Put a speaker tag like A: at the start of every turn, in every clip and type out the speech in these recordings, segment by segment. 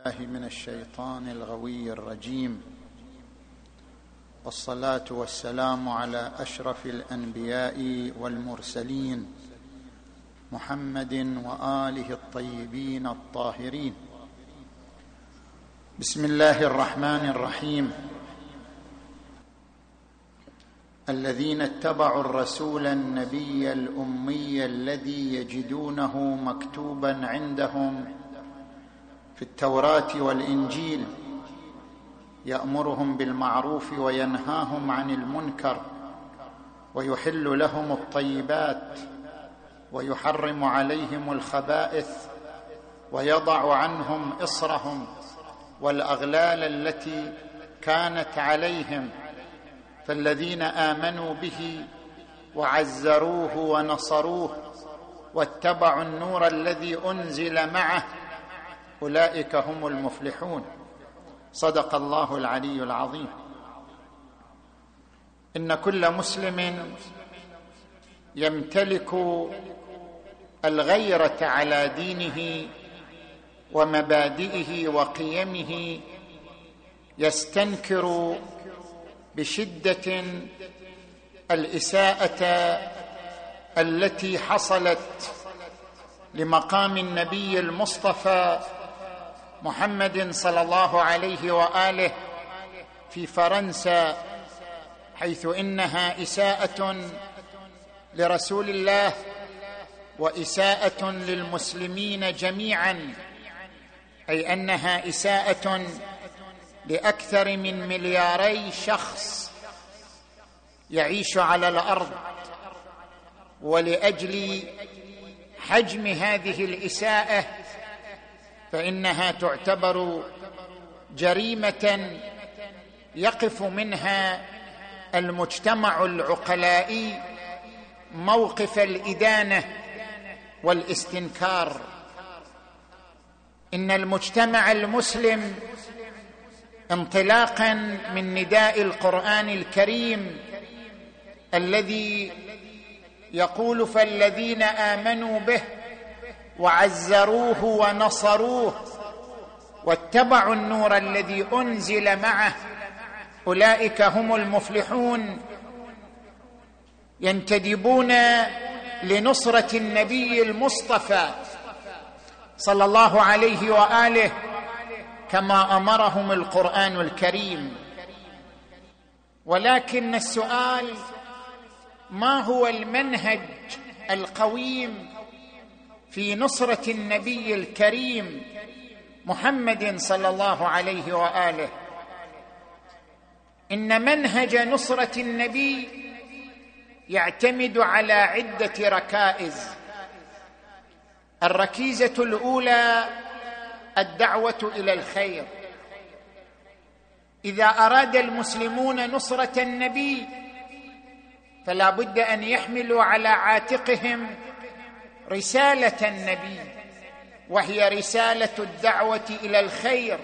A: الله من الشيطان الغوي الرجيم. والصلاة والسلام على أشرف الأنبياء والمرسلين محمد وآله الطيبين الطاهرين. بسم الله الرحمن الرحيم. الذين اتبعوا الرسول النبي الأمي الذي يجدونه مكتوبا عندهم في التوراة والإنجيل يأمرهم بالمعروف وينهاهم عن المنكر ويحل لهم الطيبات ويحرم عليهم الخبائث ويضع عنهم إصرهم والأغلال التي كانت عليهم فالذين آمنوا به وعزروه ونصروه واتبعوا النور الذي أنزل معه أولئك هم المفلحون. صدق الله العلي العظيم. إن كل مسلم يمتلك الغيرة على دينه ومبادئه وقيمه يستنكر بشدة الإساءة التي حصلت لمقام النبي المصطفى محمد صلى الله عليه وآله في فرنسا حيث إنها إساءة لرسول الله وإساءة للمسلمين جميعا أي أنها إساءة لأكثر من ملياري شخص يعيش على الأرض. ولأجل حجم هذه الإساءة فإنها تعتبر جريمة يقف منها المجتمع العقلائي موقف الإدانة والاستنكار. إن المجتمع المسلم انطلاقا من نداء القرآن الكريم الذي يقول فالذين آمنوا به وعزروه ونصروه واتبعوا النور الذي أنزل معه. أولئك هم المفلحون. ينتدبون لنصرة النبي المصطفى صلى الله عليه وآله كما أمرهم القرآن الكريم. ولكن السؤال ما هو المنهج القويم في نصرة النبي الكريم محمد صلى الله عليه وآله. إن منهج نصرة النبي يعتمد على عدة ركائز. الركيزة الأولى الدعوة إلى الخير. إذا أراد المسلمون نصرة النبي فلا بد أن يحملوا على عاتقهم رسالة النبي وهي رسالة الدعوة إلى الخير.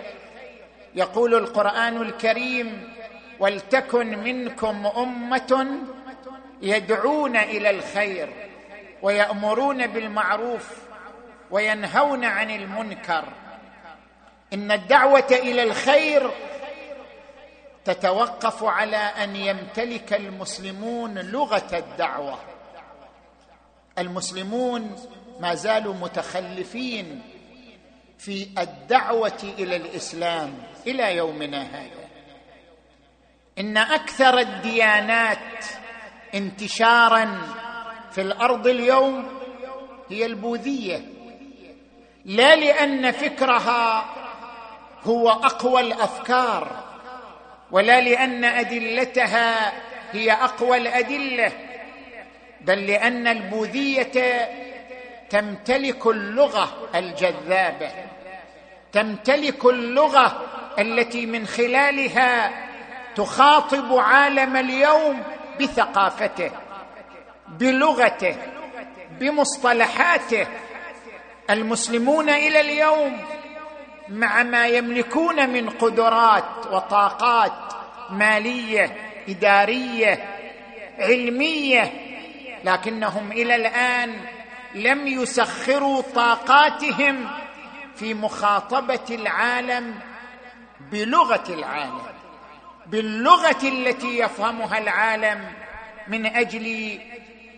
A: يقول القرآن الكريم ولتكن منكم أمة يدعون إلى الخير ويأمرون بالمعروف وينهون عن المنكر. إن الدعوة إلى الخير تتوقف على أن يمتلك المسلمون لغة الدعوة. المسلمون ما زالوا متخلفين في الدعوة إلى الإسلام إلى يومنا هذا. إن أكثر الديانات انتشارا في الأرض اليوم هي البوذية. لا لأن فكرها هو أقوى الأفكار ولا لأن أدلتها هي أقوى الأدلة. بل لأن البوذية تمتلك اللغة الجذابة تمتلك اللغة التي من خلالها تخاطب عالم اليوم بثقافته بلغته بمصطلحاته. المسلمون إلى اليوم مع ما يملكون من قدرات وطاقات مالية إدارية علمية لكنهم إلى الآن لم يسخروا طاقاتهم في مخاطبة العالم بلغة العالم باللغة التي يفهمها العالم من أجل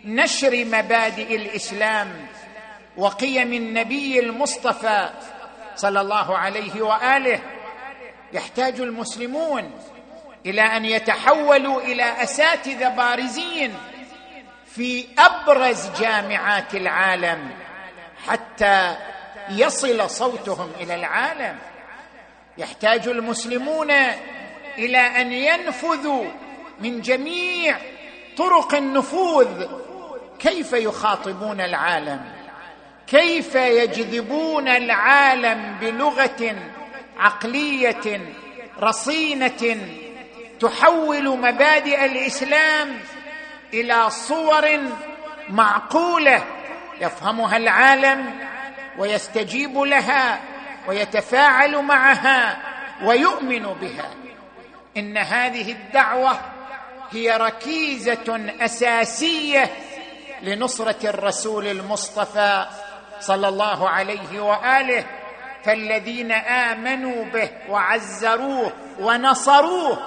A: نشر مبادئ الإسلام وقيم النبي المصطفى صلى الله عليه وآله. يحتاج المسلمون إلى أن يتحولوا إلى أساتذة بارزين في أبرز جامعات العالم حتى يصل صوتهم إلى العالم. يحتاج المسلمون إلى أن ينفذوا من جميع طرق النفوذ. كيف يخاطبون العالم؟ كيف يجذبون العالم بلغة عقلية رصينة تحول مبادئ الإسلام إلى صور معقولة يفهمها العالم ويستجيب لها ويتفاعل معها ويؤمن بها. إن هذه الدعوة هي ركيزة أساسية لنصرة الرسول المصطفى صلى الله عليه وآله فالذين آمنوا به وعزروه ونصروه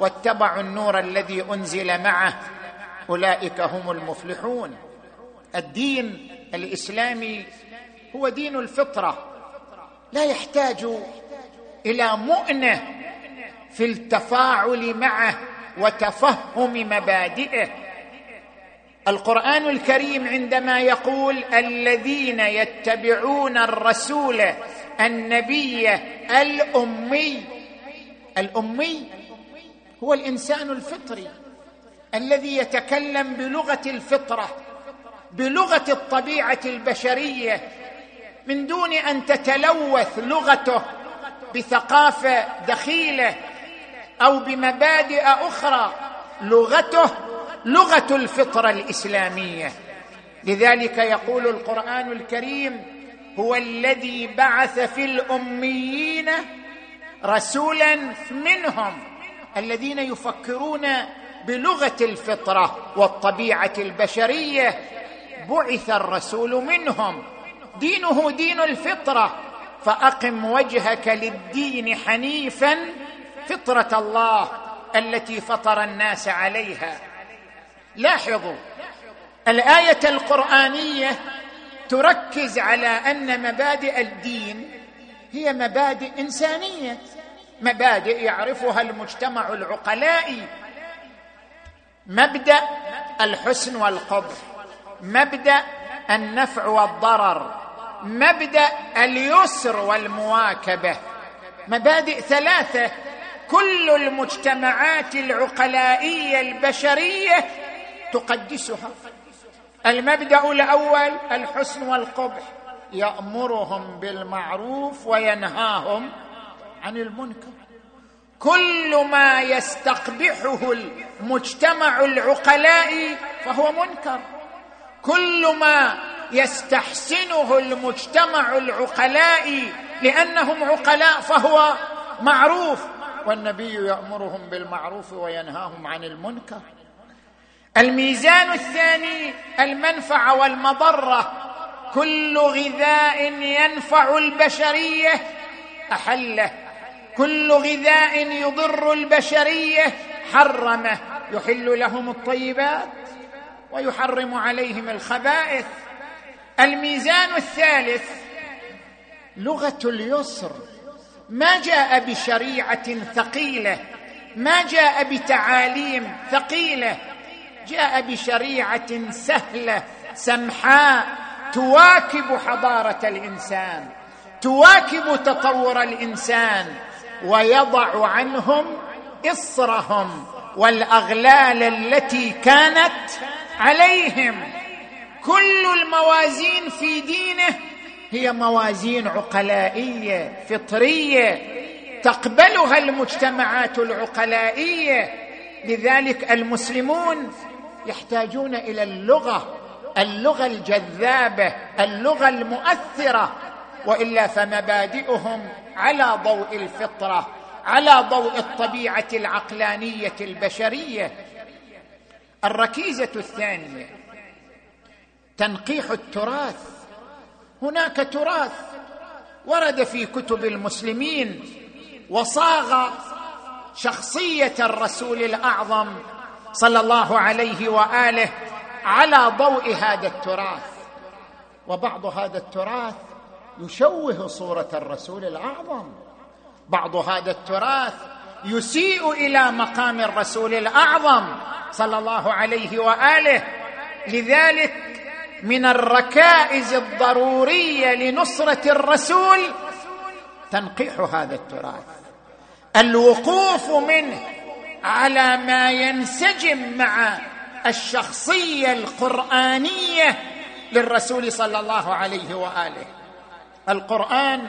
A: واتبعوا النور الذي أنزل معه أولئك هم المفلحون. الدين الإسلامي هو دين الفطرة. لا يحتاج إلى مؤنة في التفاعل معه وتفهم مبادئه. القرآن الكريم عندما يقول الذين يتبعون الرسول النبي الأمي الأمي هو الإنسان الفطري. الذي يتكلم بلغة الفطرة بلغة الطبيعة البشرية من دون أن تتلوث لغته بثقافة دخيلة أو بمبادئ أخرى لغته لغة الفطرة الإسلامية. لذلك يقول القرآن الكريم هو الذي بعث في الأميين رسولا منهم الذين يفكرون بلغة الفطرة والطبيعة البشرية بعث الرسول منهم. دينه دين الفطرة. فأقم وجهك للدين حنيفا فطرة الله التي فطر الناس عليها. لاحظوا الآية القرآنية تركز على أن مبادئ الدين هي مبادئ إنسانية. مبادئ يعرفها المجتمع العقلائي مبدأ الحسن والقبح مبدأ النفع والضرر مبدأ اليسر والمواكبة. مبادئ ثلاثة كل المجتمعات العقلائية البشرية تقدسها. المبدأ الأول الحسن والقبح. يأمرهم بالمعروف وينهاهم عن المنكر. كل ما يستقبحه المجتمع العقلائي فهو منكر. كل ما يستحسنه المجتمع العقلائي لأنهم عقلاء فهو معروف. والنبي يأمرهم بالمعروف وينهاهم عن المنكر. الميزان الثاني المنفعة والمضرة. كل غذاء ينفع البشرية. أحله كل غذاء يضر البشرية حرمه يحل لهم الطيبات ويحرم عليهم الخبائث. الميزان الثالث لغة اليسر. ما جاء بشريعة ثقيلة ما جاء بتعاليم ثقيلة. جاء بشريعة سهلة سمحاء تواكب حضارة الإنسان تواكب تطور الإنسان. ويضع عنهم إصرهم والأغلال التي كانت عليهم. كل الموازين في دينه هي موازين عقلائية فطرية تقبلها المجتمعات العقلائية. لذلك المسلمون يحتاجون إلى اللغة اللغة الجذابة اللغة المؤثرة. وإلا فمبادئهم على ضوء الفطرة على ضوء الطبيعة العقلانية البشرية. الركيزة الثانية تنقيح التراث. هناك تراث ورد في كتب المسلمين وصاغ شخصية الرسول الأعظم صلى الله عليه وآله على ضوء هذا التراث. وبعض هذا التراث يشوه صورة الرسول الأعظم. بعض هذا التراث يسيء إلى مقام الرسول الأعظم صلى الله عليه وآله. لذلك من الركائز الضرورية لنصرة الرسول تنقيح هذا التراث. الوقوف منه على ما ينسجم مع الشخصية القرآنية للرسول صلى الله عليه وآله. القرآن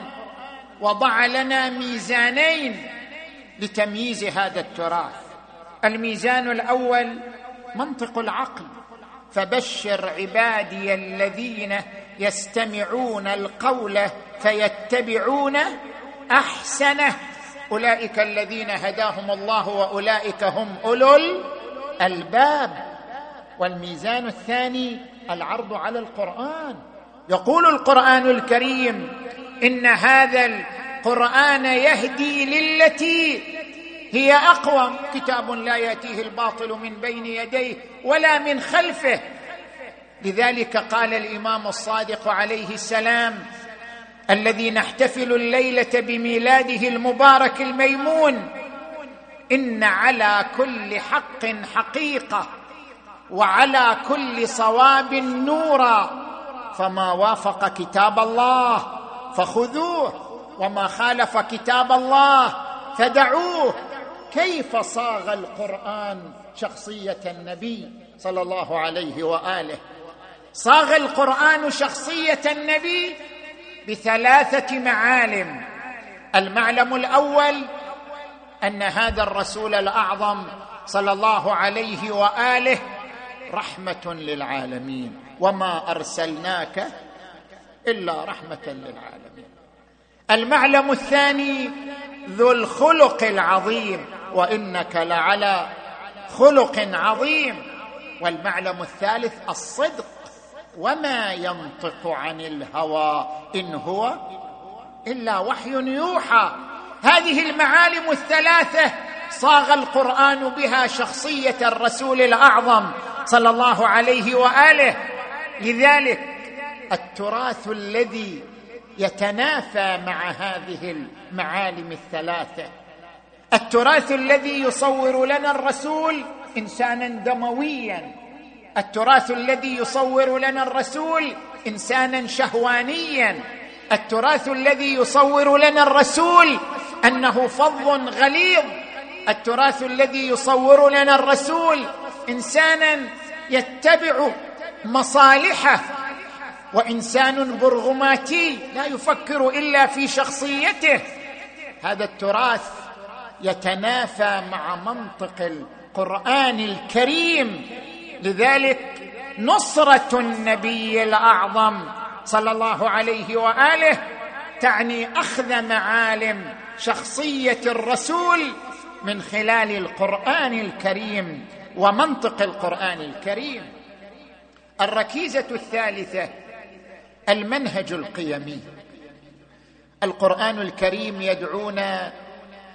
A: وضع لنا ميزانين لتمييز هذا التراث. الميزان الأول منطق العقل. فبشر عبادي الذين يستمعون القول فيتبعون أحسنه. أولئك الذين هداهم الله وأولئك هم أولو الألباب. والميزان الثاني العرض على القرآن. يقول القرآن الكريم إن هذا القرآن يهدي للتي هي اقوم كتاب لا يأتيه الباطل من بين يديه ولا من خلفه. لذلك قال الإمام الصادق عليه السلام الذي نحتفل الليلة بميلاده المبارك الميمون إن على كل حق حقيقة وعلى كل صواب نورا. فما وافق كتاب الله فخذوه. وما خالف كتاب الله فدعوه. كيف صاغ القرآن شخصية النبي صلى الله عليه وآله؟ صاغ القرآن شخصية النبي بثلاثة معالم. المعلم الأول أن هذا الرسول الأعظم صلى الله عليه وآله رحمة للعالمين. وما أرسلناك إلا رحمة للعالمين. المعلم الثاني ذو الخلق العظيم وإنك لعلى خلق عظيم. والمعلم الثالث الصدق وما ينطق عن الهوى إن هو إلا وحي يوحى. هذه المعالم الثلاثة صاغ القرآن بها شخصية الرسول الأعظم صلى الله عليه وآله. لذلك التراث الذي يتنافى مع هذه المعالم الثلاثة. التراث الذي يصور لنا الرسول إنسانا دمويا. التراث الذي يصور لنا الرسول إنسانا شهوانيا. التراث الذي يصور لنا الرسول أنه فظ غليظ. التراث الذي يصور لنا الرسول إنسانا يتبع مصالحة. وإنسان برغماتي لا يفكر إلا في شخصيته. هذا التراث يتنافى مع منطق القرآن الكريم. لذلك نصرة النبي الأعظم صلى الله عليه وآله تعني أخذ معالم شخصية الرسول من خلال القرآن الكريم ومنطق القرآن الكريم. الركيزة الثالثة المنهج القيمي. القرآن الكريم يدعونا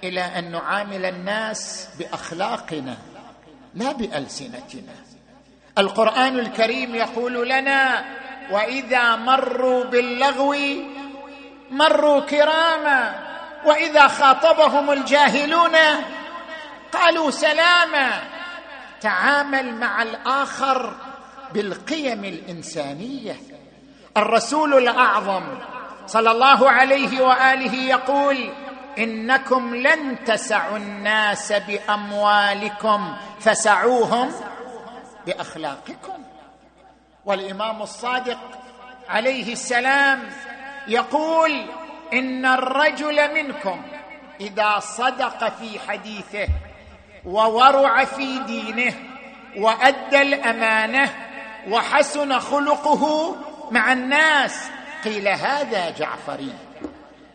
A: إلى أن نعامل الناس بأخلاقنا لا بألسنتنا. القرآن الكريم يقول لنا وإذا مروا باللغو مروا كراما وإذا خاطبهم الجاهلون قالوا سلاما. تعامل مع الآخر بالقيم الإنسانية. الرسول الأعظم صلى الله عليه وآله يقول إنكم لن تسعوا الناس بأموالكم فسعوهم بأخلاقكم. والإمام الصادق عليه السلام يقول إن الرجل منكم إذا صدق في حديثه وورع في دينه وأدى الأمانة وحسن خلقه مع الناس. قيل هذا جعفري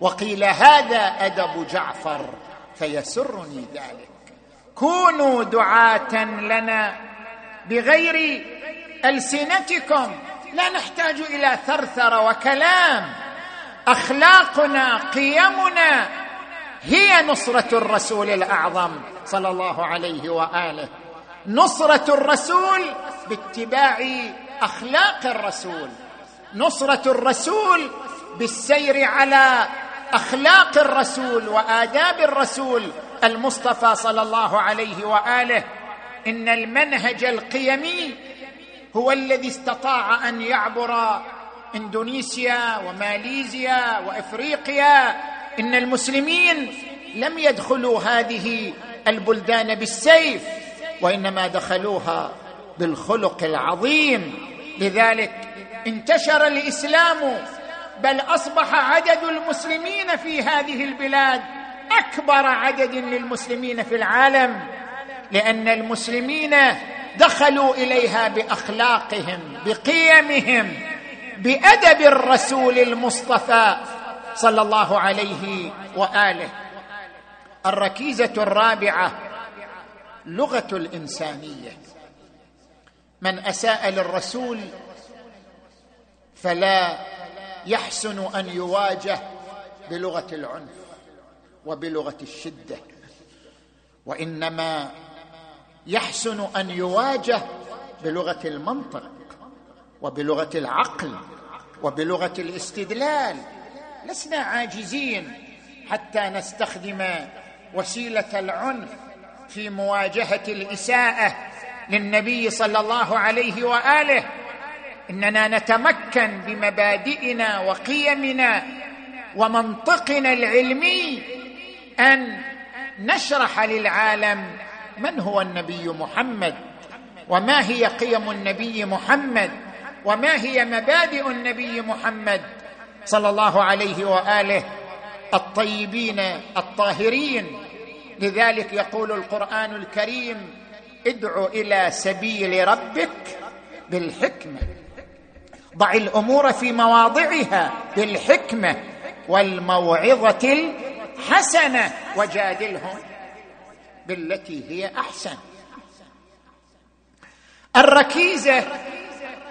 A: وقيل هذا أدب جعفر فيسرني ذلك. كونوا دعاة لنا بغير ألسنتكم لا نحتاج إلى ثرثره وكلام. أخلاقنا قيمنا هي نصرة الرسول الأعظم صلى الله عليه وآله. نصرة الرسول باتباع أخلاق الرسول. نصرة الرسول بالسير على أخلاق الرسول وآداب الرسول المصطفى صلى الله عليه وآله. إن المنهج القيمي هو الذي استطاع أن يعبر إندونيسيا وماليزيا وإفريقيا. إن المسلمين لم يدخلوا هذه البلدان بالسيف. وإنما دخلوها بالخلق العظيم. لذلك انتشر الإسلام بل أصبح عدد المسلمين في هذه البلاد أكبر عدد للمسلمين في العالم لأن المسلمين دخلوا إليها بأخلاقهم بقيمهم بأدب الرسول المصطفى صلى الله عليه وآله. الركيزة الرابعة لغة الإنسانية. من أساء للرسول فلا يحسن أن يواجه بلغة العنف وبلغة الشدة وإنما يحسن أن يواجه بلغة المنطق وبلغة العقل وبلغة الاستدلال. لسنا عاجزين حتى نستخدم وسيلة العنف في مواجهة الإساءة للنبي صلى الله عليه وآله إننا نتمكن بمبادئنا وقيمنا ومنطقنا العلمي أن نشرح للعالم من هو النبي محمد وما هي قيم النبي محمد وما هي مبادئ النبي محمد صلى الله عليه وآله الطيبين الطاهرين. لذلك يقول القرآن الكريم ادع إلى سبيل ربك بالحكمة. ضع الأمور في مواضعها بالحكمة والموعظة الحسنة وجادلهم بالتي هي أحسن. الركيزة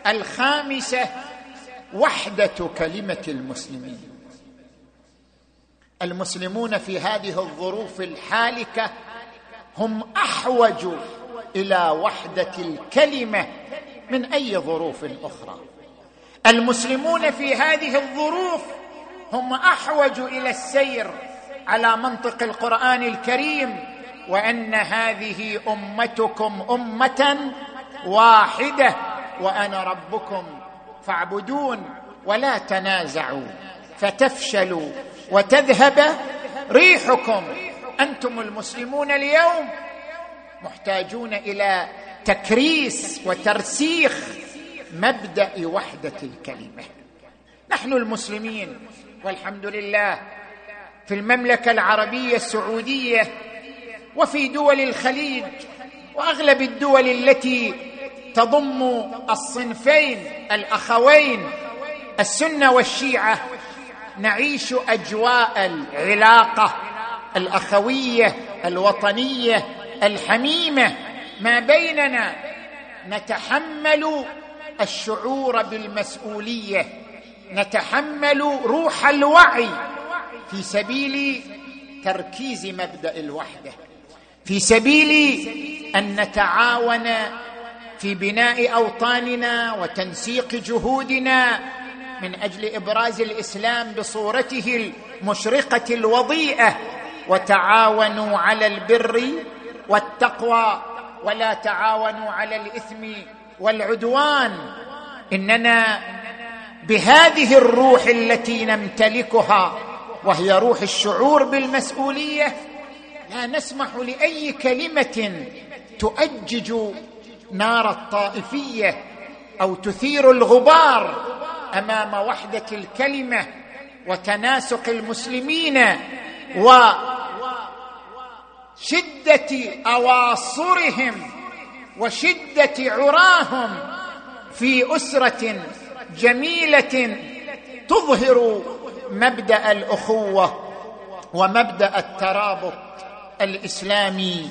A: الخامسة وحدة كلمة المسلمين. المسلمون في هذه الظروف الحالكة هم أحوج إلى وحدة الكلمة من أي ظروف أخرى المسلمون في هذه الظروف هم أحوج إلى السير على منطق القرآن الكريم وأن هذه أمتكم أمة واحدة وأنا ربكم فاعبدون ولا تنازعوا فتفشلوا وتذهب ريحكم. أنتم المسلمون اليوم محتاجون إلى تكريس وترسيخ مبدأ وحدة الكلمة. نحن المسلمين والحمد لله في المملكة العربية السعودية وفي دول الخليج وأغلب الدول التي تضم الصنفين الأخوين السنة والشيعة نعيش أجواء العلاقة الأخوية الوطنية الحميمة. ما بيننا نتحمل الشعور بالمسؤولية نتحمل روح الوعي في سبيل تركيز مبدأ الوحدة في سبيل أن نتعاون في بناء أوطاننا وتنسيق جهودنا من أجل إبراز الإسلام بصورته المشرقة الوضيئة وتعاونوا على البر والتقوى ولا تعاونوا على الإثم والعدوان. إننا بهذه الروح التي نمتلكها وهي روح الشعور بالمسؤولية لا نسمح لأي كلمة تؤجج نار الطائفية أو تثير الغبار أمام وحدة الكلمة وتناسق المسلمين وشده أواصرهم وشدة عراهم في أسرة جميلة تظهر مبدأ الأخوة ومبدأ الترابط الإسلامي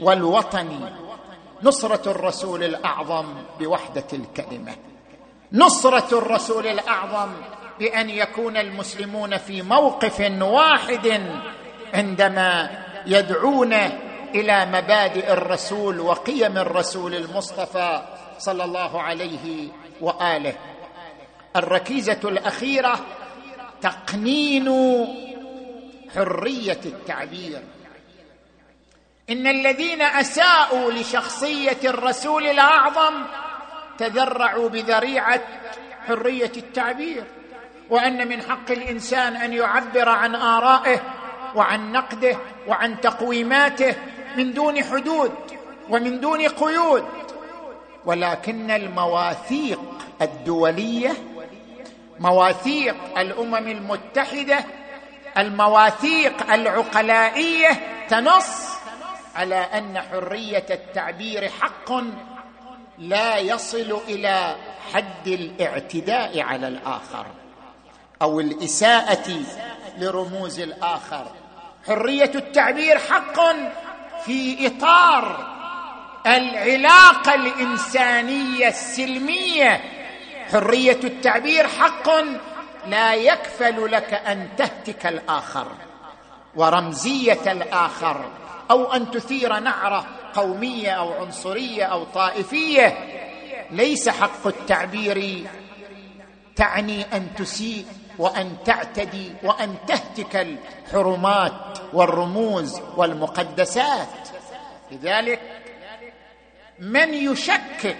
A: والوطني. نصرة الرسول الأعظم بوحدة الكلمة. نصرة الرسول الأعظم بأن يكون المسلمون في موقف واحد عندما يدعون إلى مبادئ الرسول وقيم الرسول المصطفى صلى الله عليه وآله. الركيزة الأخيرة تقنين حرية التعبير. إن الذين أساءوا لشخصية الرسول الأعظم تذرعوا بذريعة حرية التعبير وأن من حق الإنسان أن يعبر عن آرائه وعن نقده وعن تقويماته من دون حدود ومن دون قيود. ولكن المواثيق الدولية مواثيق الأمم المتحدة المواثيق العقلائية تنص على أن حرية التعبير حق لا يصل إلى حد الاعتداء على الآخر أو الإساءة لرموز الآخر. حرية التعبير حق في إطار العلاقة الإنسانية السلمية. حرية التعبير حق لا يكفل لك أن تهتك الآخر ورمزية الآخر أو أن تثير نعره قومية أو عنصرية أو طائفية ليس حق التعبير تعني أن تسيء وأن تعتدي وأن تهتك الحرمات والرموز والمقدسات. لذلك من يشكك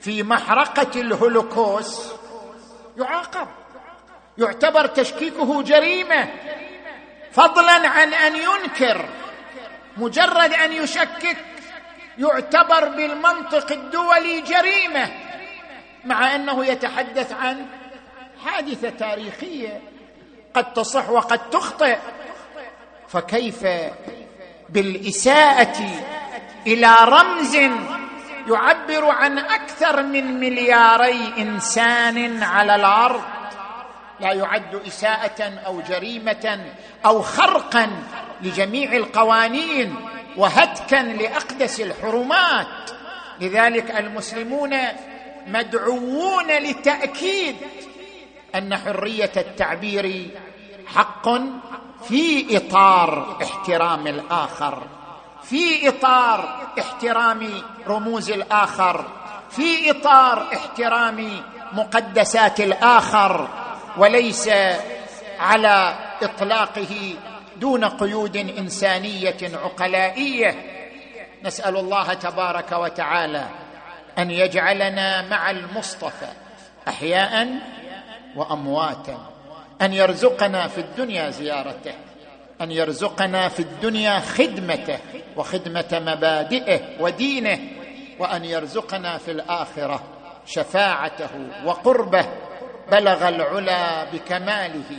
A: في محرقة الهولوكوست يعاقب يعتبر تشكيكه جريمة فضلا عن أن ينكر مجرد أن يشكك يعتبر بالمنطق الدولي جريمة مع أنه يتحدث عن حادثة تاريخية قد تصح وقد تخطئ. فكيف بالإساءة إلى رمز يعبر عن أكثر من ملياري إنسان على الأرض؟ لا يعد إساءة أو جريمة أو خرقا لجميع القوانين وهتكا لأقدس الحرمات. لذلك المسلمون مدعوون لتأكيد أن حرية التعبير حق في إطار احترام الآخر في إطار احترام رموز الآخر في إطار احترام مقدسات الآخر. وليس على إطلاقه دون قيود إنسانية عقلائية. نسأل الله تبارك وتعالى أن يجعلنا مع المصطفى أحياء وأمواتا أن يرزقنا في الدنيا زيارته أن يرزقنا في الدنيا خدمته وخدمة مبادئه ودينه وأن يرزقنا في الآخرة شفاعته وقربه بلغ العلا بكماله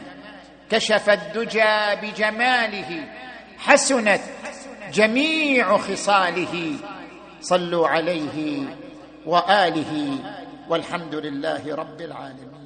A: كشف الدجى بجماله حسنت جميع خصاله. صلوا عليه وآله والحمد لله رب العالمين.